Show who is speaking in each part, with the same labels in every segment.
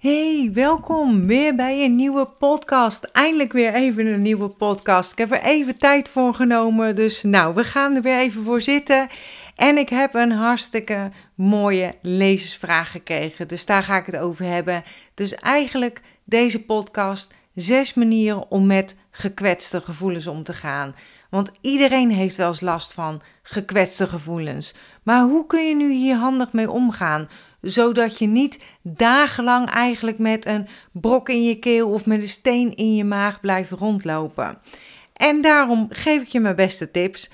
Speaker 1: Hey, welkom weer bij een nieuwe podcast. Eindelijk weer even een nieuwe podcast. Ik heb er even tijd voor genomen, dus nou, we gaan er weer even voor zitten. En ik heb een hartstikke mooie lezersvraag gekregen, dus daar ga ik het over hebben. Dus eigenlijk deze podcast, zes manieren om met gekwetste gevoelens om te gaan. Want iedereen heeft wel eens last van gekwetste gevoelens. Maar hoe kun je nu hier handig mee omgaan? Zodat je niet dagenlang eigenlijk met een brok in je keel of met een steen in je maag blijft rondlopen. En daarom geef ik je mijn beste tips.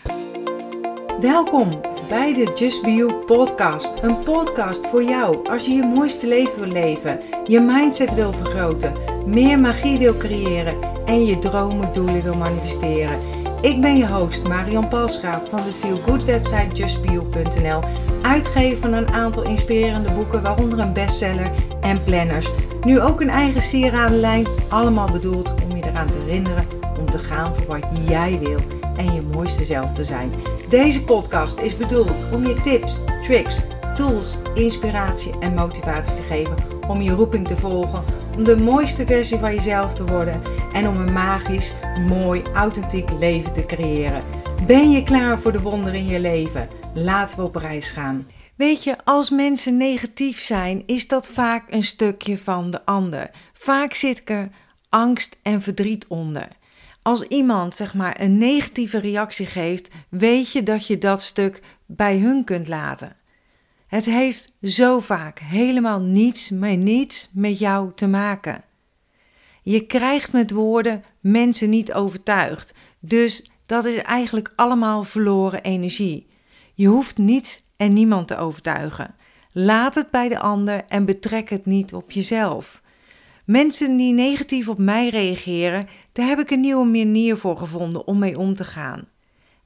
Speaker 1: Welkom bij de Just Be You podcast. Een podcast voor jou als je je mooiste leven wil leven, je mindset wil vergroten, meer magie wil creëren en je dromen, doelen wil manifesteren. Ik ben je host Marion Palsgraaf van de Feel Good website justbeyou.nl, uitgever van een aantal inspirerende boeken, waaronder een bestseller en planners. Nu ook een eigen sieradenlijn, allemaal bedoeld om je eraan te herinneren om te gaan voor wat jij wil en je mooiste zelf te zijn. Deze podcast is bedoeld om je tips, tricks, tools, inspiratie en motivatie te geven om je roeping te volgen, om de mooiste versie van jezelf te worden en om een magisch, mooi, authentiek leven te creëren. Ben je klaar voor de wonderen in je leven? Laten we op reis gaan. Weet je, als mensen negatief zijn, is dat vaak een stukje van de ander. Vaak zit er angst en verdriet onder. Als iemand zeg maar een negatieve reactie geeft, weet je dat je dat stuk bij hun kunt laten. Het heeft zo vaak helemaal niets, maar niets met jou te maken. Je krijgt met woorden mensen niet overtuigd, dus dat is eigenlijk allemaal verloren energie. Je hoeft niets en niemand te overtuigen. Laat het bij de ander en betrek het niet op jezelf. Mensen die negatief op mij reageren, daar heb ik een nieuwe manier voor gevonden om mee om te gaan.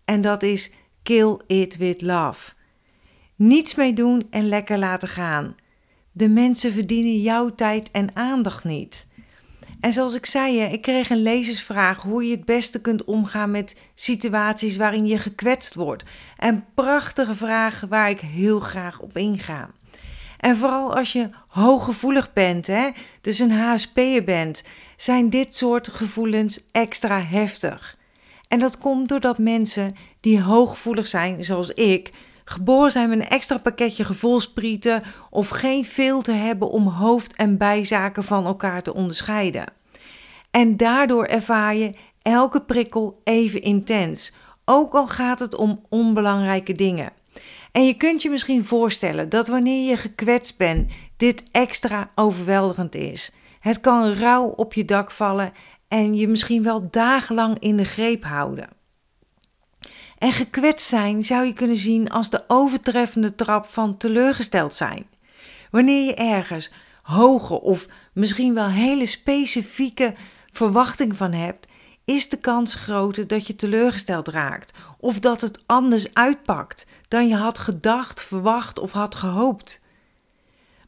Speaker 1: En dat is kill it with love. Niets mee doen en lekker laten gaan. De mensen verdienen jouw tijd en aandacht niet. En zoals ik zei, ik kreeg een lezersvraag hoe je het beste kunt omgaan met situaties waarin je gekwetst wordt. En prachtige vragen waar ik heel graag op inga. En vooral als je hooggevoelig bent, hè, dus een HSP'er bent, zijn dit soort gevoelens extra heftig. En dat komt doordat mensen die hooggevoelig zijn, zoals ik, geboren zijn met een extra pakketje gevoelsprieten of geen filter hebben om hoofd- en bijzaken van elkaar te onderscheiden. En daardoor ervaar je elke prikkel even intens, ook al gaat het om onbelangrijke dingen. En je kunt je misschien voorstellen dat wanneer je gekwetst bent, dit extra overweldigend is. Het kan rauw op je dak vallen en je misschien wel dagenlang in de greep houden. En gekwetst zijn zou je kunnen zien als de overtreffende trap van teleurgesteld zijn. Wanneer je ergens hoge of misschien wel hele specifieke verwachting van hebt, is de kans groter dat je teleurgesteld raakt of dat het anders uitpakt dan je had gedacht, verwacht of had gehoopt.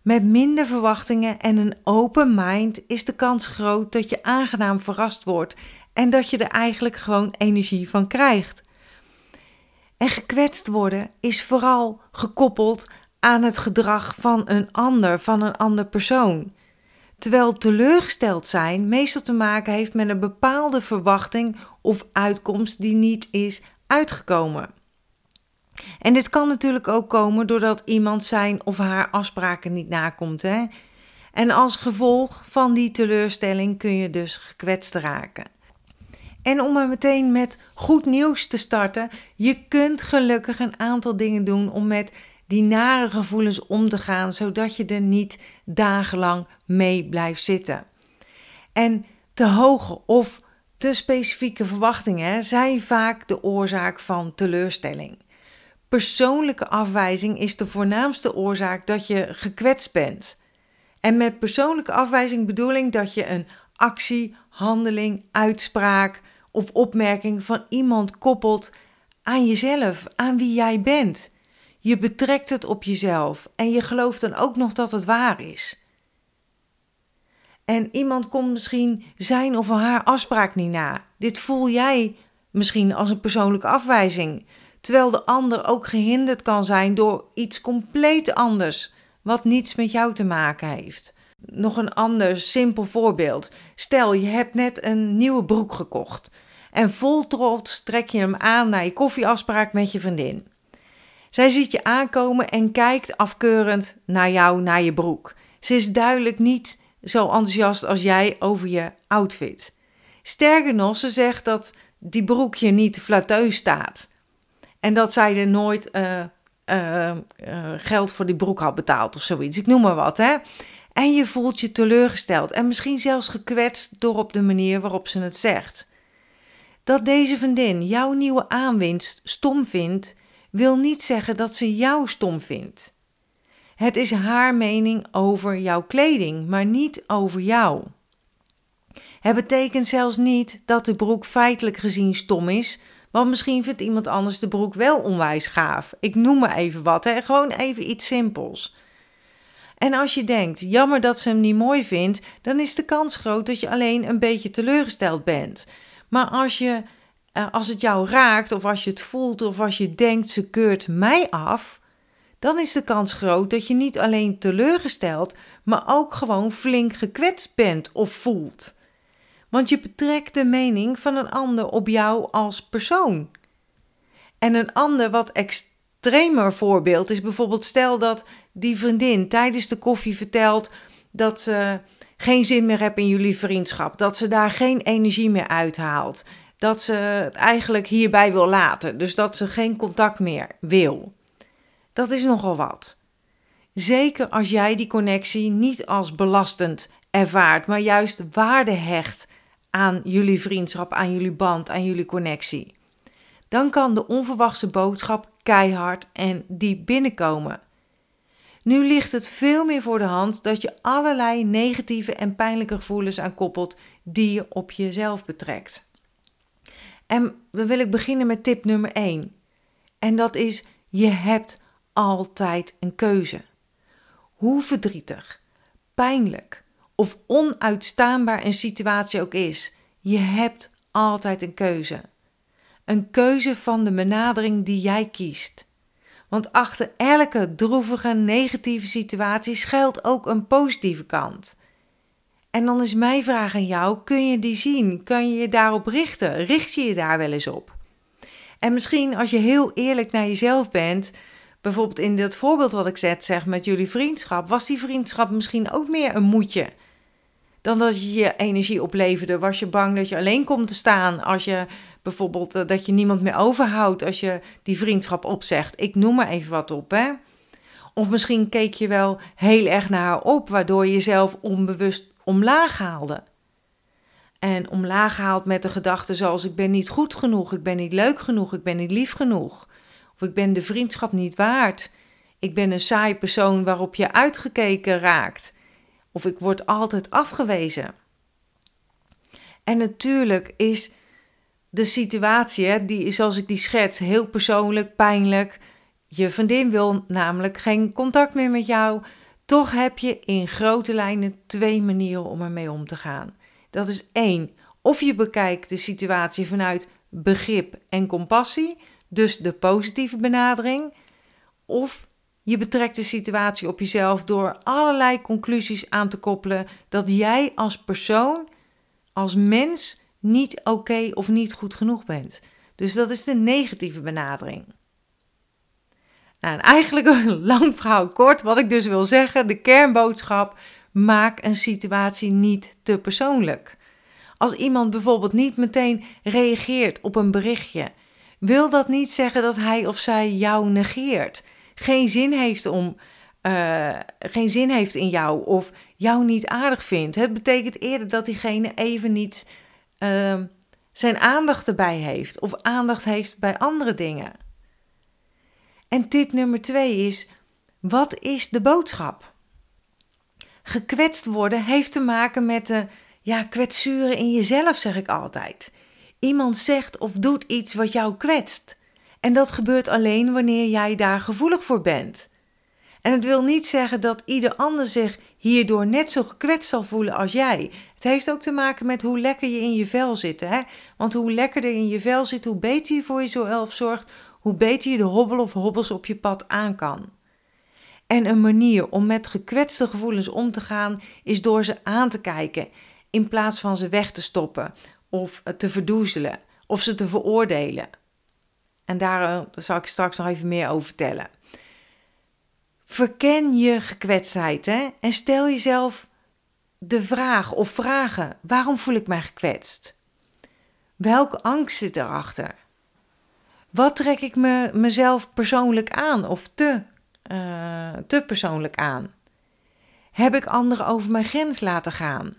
Speaker 1: Met minder verwachtingen en een open mind is de kans groot dat je aangenaam verrast wordt en dat je er eigenlijk gewoon energie van krijgt. En gekwetst worden is vooral gekoppeld aan het gedrag van een ander, van een ander persoon. Terwijl teleurgesteld zijn meestal te maken heeft met een bepaalde verwachting of uitkomst die niet is uitgekomen. En dit kan natuurlijk ook komen doordat iemand zijn of haar afspraken niet nakomt. Hè? En als gevolg van die teleurstelling kun je dus gekwetst raken. En om er meteen met goed nieuws te starten, je kunt gelukkig een aantal dingen doen om met die nare gevoelens om te gaan, zodat je er niet dagenlang mee blijft zitten. En te hoge of te specifieke verwachtingen zijn vaak de oorzaak van teleurstelling. Persoonlijke afwijzing is de voornaamste oorzaak dat je gekwetst bent. En met persoonlijke afwijzing bedoel ik dat je een actie, handeling, uitspraak of opmerking van iemand koppelt aan jezelf, aan wie jij bent. Je betrekt het op jezelf en je gelooft dan ook nog dat het waar is. En iemand komt misschien zijn of haar afspraak niet na. Dit voel jij misschien als een persoonlijke afwijzing, terwijl de ander ook gehinderd kan zijn door iets compleet anders, wat niets met jou te maken heeft. Nog een ander simpel voorbeeld. Stel, je hebt net een nieuwe broek gekocht. En vol trots trek je hem aan naar je koffieafspraak met je vriendin. Zij ziet je aankomen en kijkt afkeurend naar jou, naar je broek. Ze is duidelijk niet zo enthousiast als jij over je outfit. Sterker nog, ze zegt dat die broek je niet flatteus staat. En dat zij er nooit uh, uh, geld voor die broek had betaald of zoiets. Ik noem maar wat, hè. En je voelt je teleurgesteld en misschien zelfs gekwetst door op de manier waarop ze het zegt. Dat deze vriendin jouw nieuwe aanwinst stom vindt, wil niet zeggen dat ze jou stom vindt. Het is haar mening over jouw kleding, maar niet over jou. Het betekent zelfs niet dat de broek feitelijk gezien stom is, want misschien vindt iemand anders de broek wel onwijs gaaf. Ik noem maar even wat, hè? gewoon even iets simpels. En als je denkt, jammer dat ze hem niet mooi vindt, dan is de kans groot dat je alleen een beetje teleurgesteld bent. Maar als, je, eh, als het jou raakt, of als je het voelt, of als je denkt, ze keurt mij af, dan is de kans groot dat je niet alleen teleurgesteld, maar ook gewoon flink gekwetst bent of voelt. Want je betrekt de mening van een ander op jou als persoon. En een ander wat extremer voorbeeld is bijvoorbeeld stel dat die vriendin tijdens de koffie vertelt dat ze geen zin meer heeft in jullie vriendschap, dat ze daar geen energie meer uithaalt, dat ze het eigenlijk hierbij wil laten, dus dat ze geen contact meer wil. Dat is nogal wat. Zeker als jij die connectie niet als belastend ervaart, maar juist waarde hecht aan jullie vriendschap, aan jullie band, aan jullie connectie. Dan kan de onverwachte boodschap keihard en diep binnenkomen. Nu ligt het veel meer voor de hand dat je allerlei negatieve en pijnlijke gevoelens aan koppelt die je op jezelf betrekt. En dan wil ik beginnen met tip nummer 1. En dat is: je hebt altijd een keuze. Hoe verdrietig, pijnlijk of onuitstaanbaar een situatie ook is, je hebt altijd een keuze. Een keuze van de benadering die jij kiest. Want achter elke droevige, negatieve situatie schuilt ook een positieve kant. En dan is mijn vraag aan jou: kun je die zien? Kun je je daarop richten? Richt je je daar wel eens op? En misschien als je heel eerlijk naar jezelf bent, bijvoorbeeld in dat voorbeeld wat ik zet, zeg met jullie vriendschap, was die vriendschap misschien ook meer een moedje dan dat je je energie opleverde? Was je bang dat je alleen komt te staan als je bijvoorbeeld eh, dat je niemand meer overhoudt als je die vriendschap opzegt? Ik noem maar even wat op, hè? Of misschien keek je wel heel erg naar haar op, waardoor je jezelf onbewust omlaag haalde. En omlaag haalt met de gedachte zoals ik ben niet goed genoeg, ik ben niet leuk genoeg, ik ben niet lief genoeg. Of ik ben de vriendschap niet waard. Ik ben een saai persoon waarop je uitgekeken raakt. Of ik word altijd afgewezen. En natuurlijk is de situatie, die, zoals ik die schets, heel persoonlijk, pijnlijk. Je vriendin wil namelijk geen contact meer met jou. Toch heb je in grote lijnen twee manieren om ermee om te gaan. Dat is één, of je bekijkt de situatie vanuit begrip en compassie, dus de positieve benadering. Of je betrekt de situatie op jezelf door allerlei conclusies aan te koppelen dat jij als persoon, als mens, niet oké of niet goed genoeg bent. Dus dat is de negatieve benadering. Nou, en eigenlijk een lang verhaal kort, wat ik dus wil zeggen, de kernboodschap, maak een situatie niet te persoonlijk. Als iemand bijvoorbeeld niet meteen reageert op een berichtje, wil dat niet zeggen dat hij of zij jou negeert geen zin heeft om. Uh, geen zin heeft in jou of jou niet aardig vindt. Het betekent eerder dat diegene even niet uh, zijn aandacht erbij heeft of aandacht heeft bij andere dingen. En tip nummer twee is: wat is de boodschap? Gekwetst worden heeft te maken met de ja, kwetsuren in jezelf, zeg ik altijd. Iemand zegt of doet iets wat jou kwetst. En dat gebeurt alleen wanneer jij daar gevoelig voor bent. En het wil niet zeggen dat ieder ander zich hierdoor net zo gekwetst zal voelen als jij. Het heeft ook te maken met hoe lekker je in je vel zit. Hè? Want hoe lekkerder je in je vel zit, hoe beter je voor jezelf zorgt, hoe beter je de hobbel of hobbels op je pad aan kan. En een manier om met gekwetste gevoelens om te gaan is door ze aan te kijken in plaats van ze weg te stoppen of te verdoezelen of ze te veroordelen. En daar eh, zal ik straks nog even meer over vertellen. Verken je gekwetstheid hè? en stel jezelf de vraag of vragen: waarom voel ik mij gekwetst? Welke angst zit erachter? Wat trek ik me, mezelf persoonlijk aan of te, uh, te persoonlijk aan? Heb ik anderen over mijn grens laten gaan?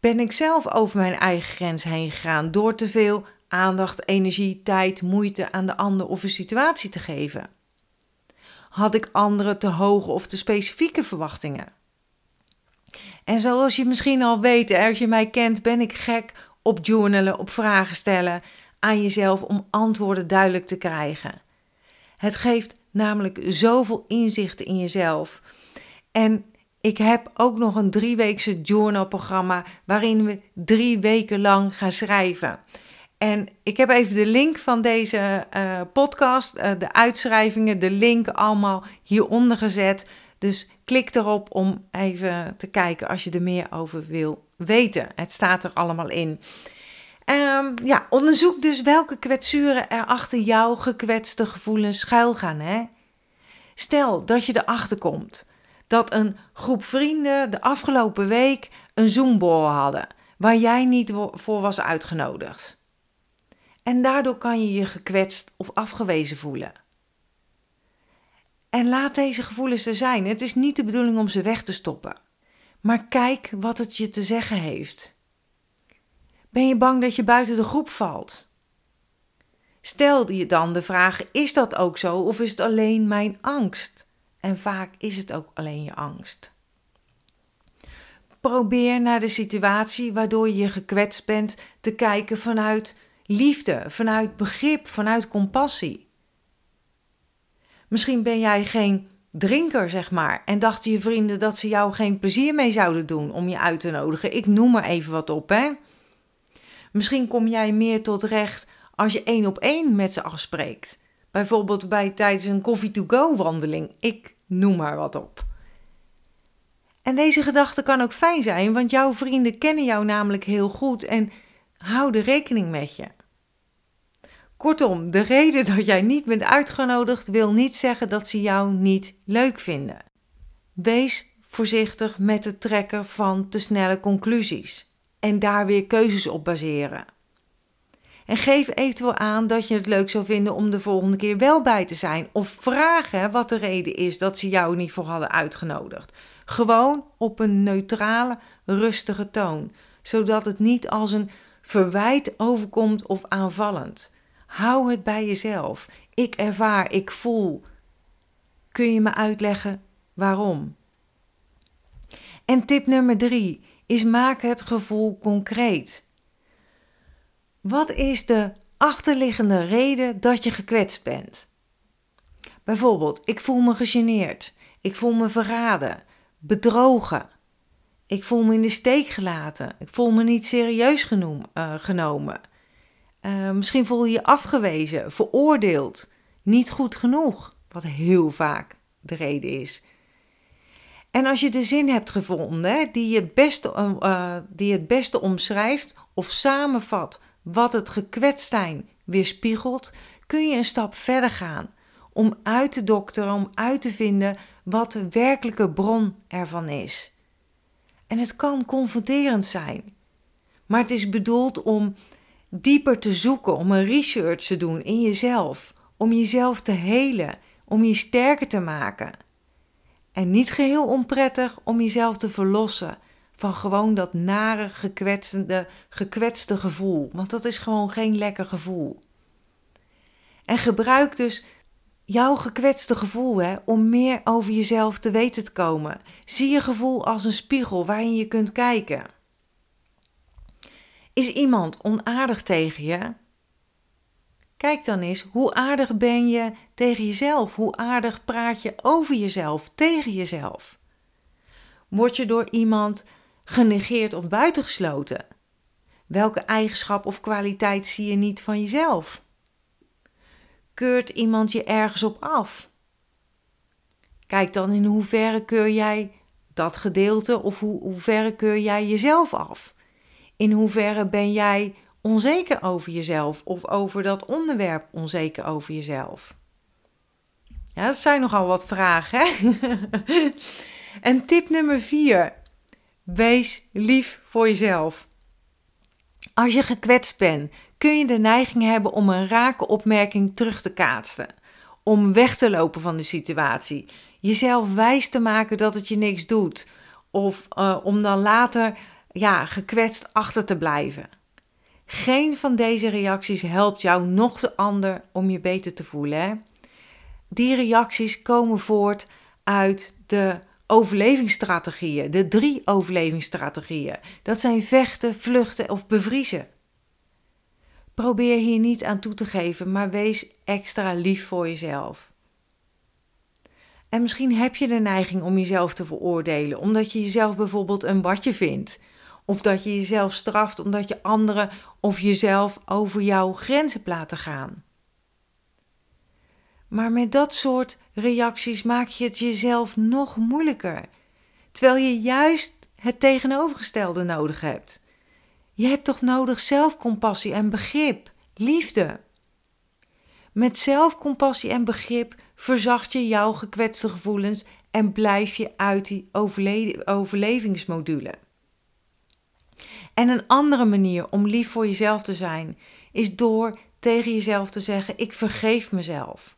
Speaker 1: Ben ik zelf over mijn eigen grens heen gegaan door te veel aandacht, energie, tijd, moeite aan de ander of een situatie te geven? Had ik anderen te hoge of te specifieke verwachtingen? En zoals je misschien al weet, als je mij kent, ben ik gek op journalen, op vragen stellen aan jezelf om antwoorden duidelijk te krijgen. Het geeft namelijk zoveel inzichten in jezelf. En ik heb ook nog een drieweekse journalprogramma waarin we drie weken lang gaan schrijven. En ik heb even de link van deze uh, podcast, uh, de uitschrijvingen, de link allemaal hieronder gezet. Dus klik erop om even te kijken als je er meer over wil weten. Het staat er allemaal in. Um, ja, onderzoek dus welke kwetsuren er achter jouw gekwetste gevoelens schuilgaan. Hè? Stel dat je erachter komt dat een groep vrienden de afgelopen week een zoomborrel hadden waar jij niet voor was uitgenodigd. En daardoor kan je je gekwetst of afgewezen voelen. En laat deze gevoelens er zijn. Het is niet de bedoeling om ze weg te stoppen. Maar kijk wat het je te zeggen heeft. Ben je bang dat je buiten de groep valt? Stel je dan de vraag: is dat ook zo of is het alleen mijn angst? En vaak is het ook alleen je angst. Probeer naar de situatie waardoor je gekwetst bent te kijken vanuit liefde, vanuit begrip, vanuit compassie. Misschien ben jij geen drinker, zeg maar, en dachten je vrienden dat ze jou geen plezier mee zouden doen om je uit te nodigen. Ik noem er even wat op, hè. Misschien kom jij meer tot recht als je één op één met ze afspreekt. Bijvoorbeeld bij tijdens een coffee-to-go wandeling. Ik noem maar wat op. En deze gedachte kan ook fijn zijn, want jouw vrienden kennen jou namelijk heel goed en houden rekening met je. Kortom, de reden dat jij niet bent uitgenodigd wil niet zeggen dat ze jou niet leuk vinden. Wees voorzichtig met het trekken van te snelle conclusies en daar weer keuzes op baseren. En geef eventueel aan dat je het leuk zou vinden om de volgende keer wel bij te zijn. Of vragen wat de reden is dat ze jou niet voor hadden uitgenodigd. Gewoon op een neutrale, rustige toon, zodat het niet als een verwijt overkomt of aanvallend. Hou het bij jezelf. Ik ervaar, ik voel. Kun je me uitleggen waarom? En tip nummer drie is maak het gevoel concreet. Wat is de achterliggende reden dat je gekwetst bent? Bijvoorbeeld, ik voel me gegeneerd. Ik voel me verraden, bedrogen. Ik voel me in de steek gelaten. Ik voel me niet serieus uh, genomen. Uh, misschien voel je je afgewezen, veroordeeld, niet goed genoeg, wat heel vaak de reden is. En als je de zin hebt gevonden die, het beste, uh, die het beste omschrijft of samenvat wat het gekwetst zijn weerspiegelt, kun je een stap verder gaan om uit te dokteren, om uit te vinden wat de werkelijke bron ervan is. En het kan confronterend zijn, maar het is bedoeld om dieper te zoeken, om een research te doen in jezelf, om jezelf te helen, om je sterker te maken. En niet geheel onprettig om jezelf te verlossen van gewoon dat nare, gekwetste, gekwetste gevoel. Want dat is gewoon geen lekker gevoel. En gebruik dus jouw gekwetste gevoel hè, om meer over jezelf te weten te komen. Zie je gevoel als een spiegel waarin je kunt kijken. Is iemand onaardig tegen je? Kijk dan eens, hoe aardig ben je tegen jezelf? Hoe aardig praat je over jezelf, tegen jezelf? Word je door iemand genegeerd of buitengesloten? Welke eigenschap of kwaliteit zie je niet van jezelf? Keurt iemand je ergens op af? Kijk dan in hoeverre keur jij dat gedeelte of hoe, hoeverre keur jij jezelf af? In hoeverre ben jij onzeker over jezelf of over dat onderwerp onzeker over jezelf? Ja, dat zijn nogal wat vragen. Hè? en tip nummer vier: wees lief voor jezelf. Als je gekwetst bent, kun je de neiging hebben om een rake opmerking terug te kaatsen, om weg te lopen van de situatie, jezelf wijs te maken dat het je niks doet, of uh, om dan later ja, gekwetst achter te blijven. Geen van deze reacties helpt jou nog de ander om je beter te voelen. Hè? Die reacties komen voort uit de overlevingsstrategieën, de drie overlevingsstrategieën. Dat zijn vechten, vluchten of bevriezen. Probeer hier niet aan toe te geven, maar wees extra lief voor jezelf. En misschien heb je de neiging om jezelf te veroordelen, omdat je jezelf bijvoorbeeld een watje vindt. Of dat je jezelf straft omdat je anderen of jezelf over jouw grenzen laten gaan. Maar met dat soort reacties maak je het jezelf nog moeilijker. Terwijl je juist het tegenovergestelde nodig hebt. Je hebt toch nodig zelfcompassie en begrip, liefde. Met zelfcompassie en begrip verzacht je jouw gekwetste gevoelens en blijf je uit die overle overlevingsmodule. En een andere manier om lief voor jezelf te zijn is door tegen jezelf te zeggen: Ik vergeef mezelf.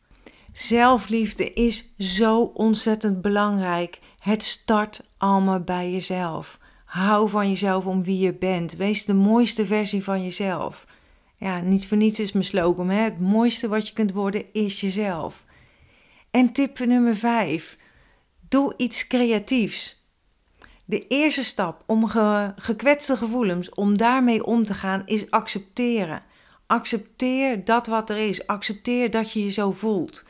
Speaker 1: Zelfliefde is zo ontzettend belangrijk. Het start allemaal bij jezelf. Hou van jezelf om wie je bent. Wees de mooiste versie van jezelf. Ja, niet voor niets is mijn slogan. Hè? Het mooiste wat je kunt worden is jezelf. En tip nummer 5. Doe iets creatiefs. De eerste stap om ge gekwetste gevoelens, om daarmee om te gaan, is accepteren. Accepteer dat wat er is. Accepteer dat je je zo voelt.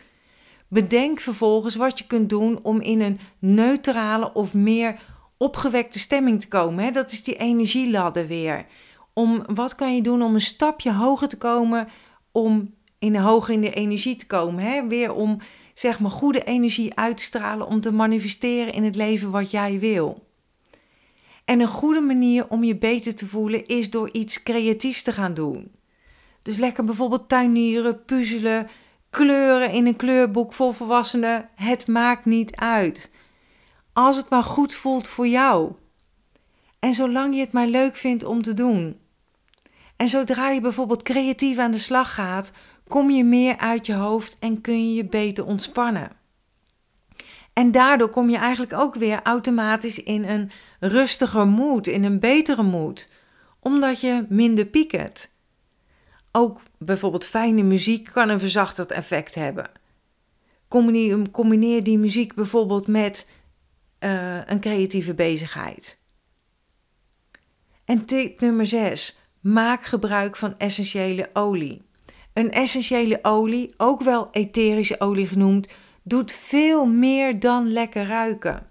Speaker 1: Bedenk vervolgens wat je kunt doen om in een neutrale of meer opgewekte stemming te komen. Dat is die energieladder weer. Om, wat kan je doen om een stapje hoger te komen, om in de hoger in de energie te komen? Weer om zeg maar goede energie uit te stralen om te manifesteren in het leven wat jij wil. En een goede manier om je beter te voelen is door iets creatiefs te gaan doen. Dus lekker bijvoorbeeld tuinieren, puzzelen, kleuren in een kleurboek voor volwassenen. Het maakt niet uit. Als het maar goed voelt voor jou. En zolang je het maar leuk vindt om te doen. En zodra je bijvoorbeeld creatief aan de slag gaat, kom je meer uit je hoofd en kun je je beter ontspannen. En daardoor kom je eigenlijk ook weer automatisch in een rustiger moed, in een betere moed, omdat je minder piekert. Ook bijvoorbeeld fijne muziek kan een verzachtend effect hebben. Combineer die muziek bijvoorbeeld met uh, een creatieve bezigheid. En tip nummer 6. Maak gebruik van essentiële olie. Een essentiële olie, ook wel etherische olie genoemd, doet veel meer dan lekker ruiken.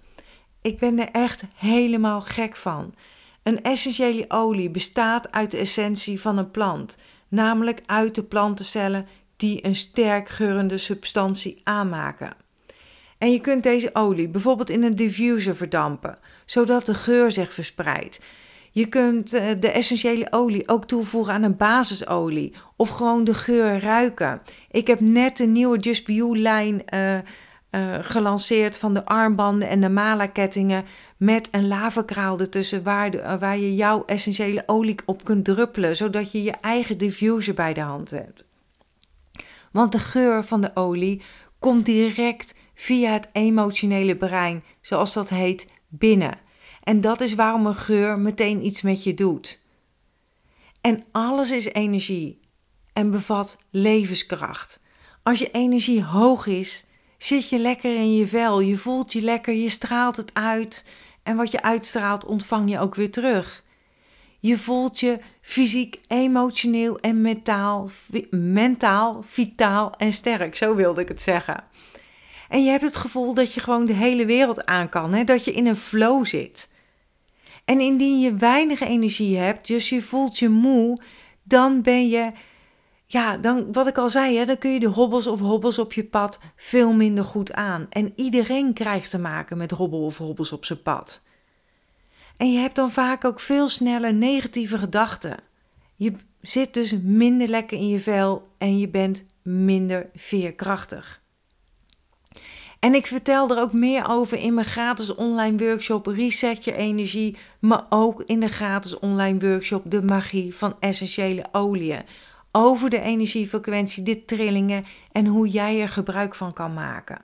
Speaker 1: Ik ben er echt helemaal gek van. Een essentiële olie bestaat uit de essentie van een plant, namelijk uit de plantencellen die een sterk geurende substantie aanmaken. En je kunt deze olie bijvoorbeeld in een diffuser verdampen, zodat de geur zich verspreidt. Je kunt eh, de essentiële olie ook toevoegen aan een basisolie of gewoon de geur ruiken. Ik heb net de nieuwe Just Be You lijn uh, uh, gelanceerd van de armbanden en de mala-kettingen met een lavakraal ertussen waar, de, waar je jouw essentiële olie op kunt druppelen, zodat je je eigen diffuser bij de hand hebt. Want de geur van de olie komt direct via het emotionele brein, zoals dat heet, binnen. En dat is waarom een geur meteen iets met je doet. En alles is energie en bevat levenskracht. Als je energie hoog is, zit je lekker in je vel, je voelt je lekker, je straalt het uit en wat je uitstraalt ontvang je ook weer terug. Je voelt je fysiek, emotioneel en mentaal, mentaal, vitaal en sterk, zo wilde ik het zeggen. En je hebt het gevoel dat je gewoon de hele wereld aan kan, hè? dat je in een flow zit. En indien je weinig energie hebt, dus je voelt je moe, dan ben je ja, dan wat ik al zei, hè, dan kun je de hobbels of hobbels op je pad veel minder goed aan. En iedereen krijgt te maken met hobbel of hobbels op zijn pad. En je hebt dan vaak ook veel sneller negatieve gedachten. Je zit dus minder lekker in je vel en je bent minder veerkrachtig. En ik vertel er ook meer over in mijn gratis online workshop Reset je energie, maar ook in de gratis online workshop De magie van essentiële oliën. Over de energiefrequentie, de trillingen en hoe jij er gebruik van kan maken.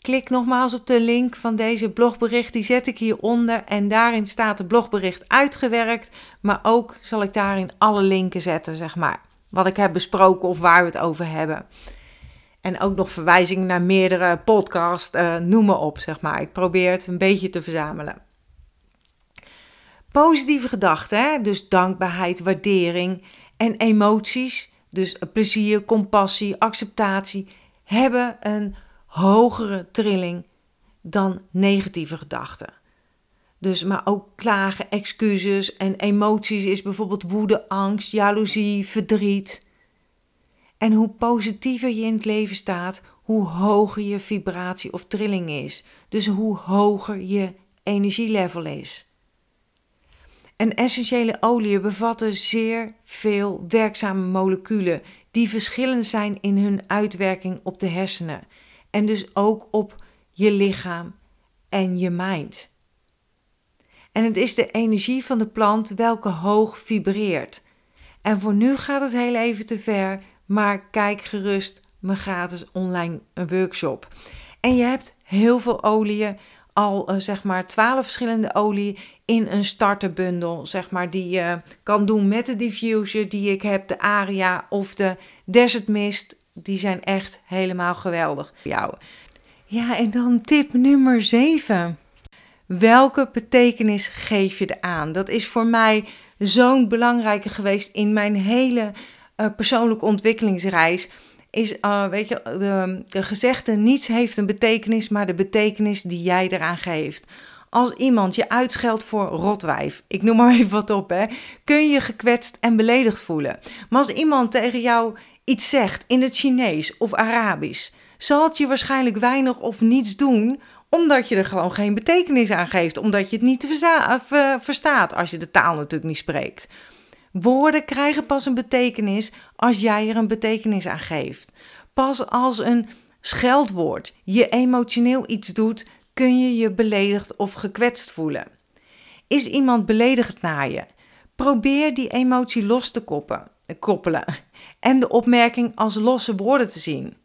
Speaker 1: Klik nogmaals op de link van deze blogbericht, die zet ik hieronder en daarin staat het blogbericht uitgewerkt, maar ook zal ik daarin alle linken zetten, zeg maar, wat ik heb besproken of waar we het over hebben. En ook nog verwijzingen naar meerdere podcasts, uh, noem maar op, zeg maar. Ik probeer het een beetje te verzamelen. Positieve gedachten, dus dankbaarheid, waardering en emoties, dus plezier, compassie, acceptatie, hebben een hogere trilling dan negatieve gedachten. Dus, maar ook klagen, excuses en emoties is bijvoorbeeld woede, angst, jaloezie, verdriet. En hoe positiever je in het leven staat, hoe hoger je vibratie of trilling is. Dus hoe hoger je energielevel is. En essentiële oliën bevatten zeer veel werkzame moleculen die verschillend zijn in hun uitwerking op de hersenen en dus ook op je lichaam en je mind. En het is de energie van de plant welke hoog vibreert. En voor nu gaat het heel even te ver, maar kijk gerust mijn gratis online workshop. En je hebt heel veel oliën, al uh, zeg maar 12 verschillende olie in een starterbundel, zeg maar, die je kan doen met de diffuser die ik heb, de Aria of de Desert Mist. Die zijn echt helemaal geweldig. Jou. Ja, en dan tip nummer 7. Welke betekenis geef je er aan? Dat is voor mij zo'n belangrijke geweest in mijn hele uh, persoonlijke ontwikkelingsreis is, uh, weet je, de, de gezegde niets heeft een betekenis, maar de betekenis die jij eraan geeft. Als iemand je uitscheldt voor rotwijf, ik noem maar even wat op, hè, kun je gekwetst en beledigd voelen. Maar als iemand tegen jou iets zegt in het Chinees of Arabisch, zal het je waarschijnlijk weinig of niets doen, omdat je er gewoon geen betekenis aan geeft, omdat je het niet verstaat als je de taal natuurlijk niet spreekt. Woorden krijgen pas een betekenis als jij er een betekenis aan geeft. Pas als een scheldwoord je emotioneel iets doet, kun je je beledigd of gekwetst voelen. Is iemand beledigd naar je? Probeer die emotie los te koppen, koppelen en de opmerking als losse woorden te zien.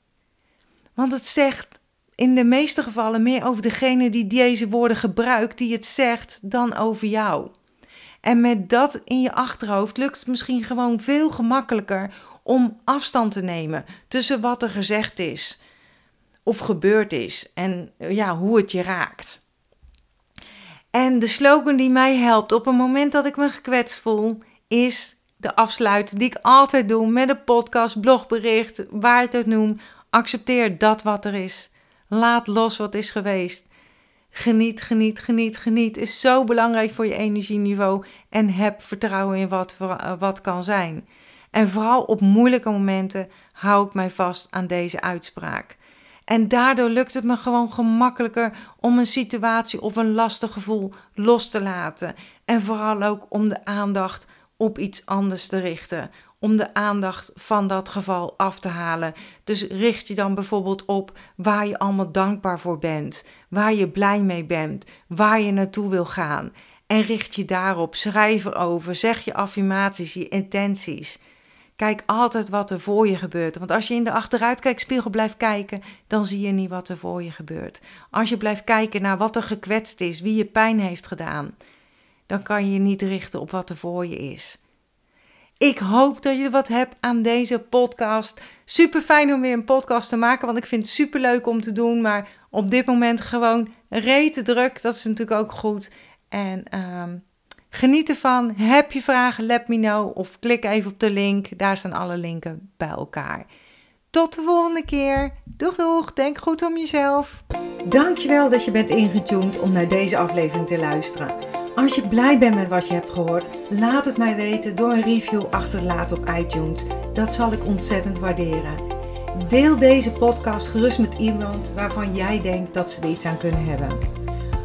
Speaker 1: Want het zegt in de meeste gevallen meer over degene die deze woorden gebruikt, die het zegt, dan over jou. En met dat in je achterhoofd lukt het misschien gewoon veel gemakkelijker om afstand te nemen tussen wat er gezegd is of gebeurd is en ja, hoe het je raakt. En de slogan die mij helpt op het moment dat ik me gekwetst voel, is de afsluiter die ik altijd doe met een podcast, blogbericht, waar ik het noem. Accepteer dat wat er is. Laat los wat is geweest. Geniet, geniet, geniet, geniet is zo belangrijk voor je energieniveau. En heb vertrouwen in wat, eh, wat kan zijn. En vooral op moeilijke momenten hou ik mij vast aan deze uitspraak. En daardoor lukt het me gewoon gemakkelijker om een situatie of een lastig gevoel los te laten. En vooral ook om de aandacht op iets anders te richten. Om de aandacht van dat geval af te halen. Dus richt je dan bijvoorbeeld op waar je allemaal dankbaar voor bent. Waar je blij mee bent. Waar je naartoe wil gaan. En richt je daarop. Schrijf erover. Zeg je affirmaties, je intenties. Kijk altijd wat er voor je gebeurt. Want als je in de achteruitkijkspiegel blijft kijken, dan zie je niet wat er voor je gebeurt. Als je blijft kijken naar wat er gekwetst is, wie je pijn heeft gedaan, dan kan je je niet richten op wat er voor je is. Ik hoop dat je wat hebt aan deze podcast. Super fijn om weer een podcast te maken, want ik vind het super leuk om te doen. Maar op dit moment gewoon rete druk. Dat is natuurlijk ook goed. En um, geniet ervan. Heb je vragen? Let me know. Of klik even op de link. Daar staan alle linken bij elkaar. Tot de volgende keer. Doeg doeg. Denk goed om jezelf. Dankjewel dat je bent ingetuned om naar deze aflevering te luisteren. Als je blij bent met wat je hebt gehoord, laat het mij weten door een review achter te laten op iTunes. Dat zal ik ontzettend waarderen. Deel deze podcast gerust met iemand waarvan jij denkt dat ze er iets aan kunnen hebben.